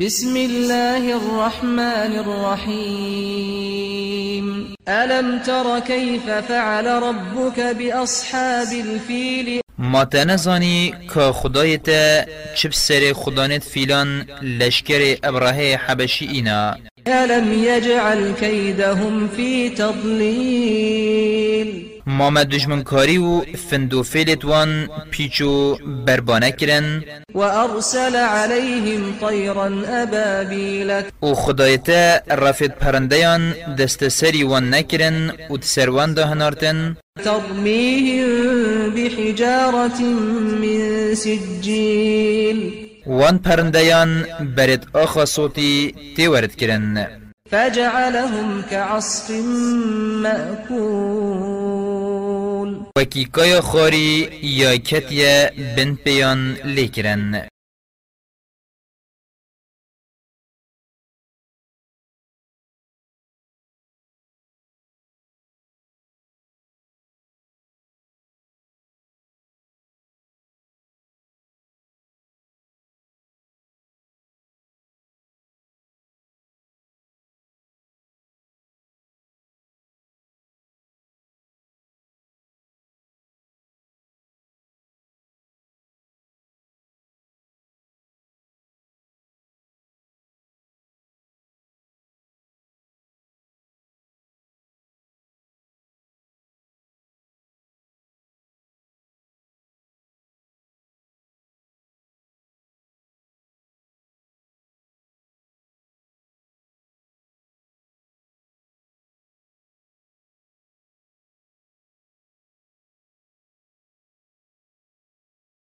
بسم الله الرحمن الرحيم. ألم تر كيف فعل ربك بأصحاب الفيل؟ ما خدای تا چپ سر خدانت فیلان لشکر ابراهی حبشی اینا. ألم يجعل كيدهم في تضليل؟ ما دجمن کاری و فندو فیلت وان پیچو بربانه کرن وأرسل عليهم طيرا أبابيل. و خدایتا رفت پرندیان دست سری وان نکرن و تسروان ده هنارتن ترميهم بحجارة من سجيل. وان پرندیان برد آخا صوتی تیورد کرن فجعلهم كعصف مأكول. وکی کایا خاری یا کتیا بن پیان لیکرن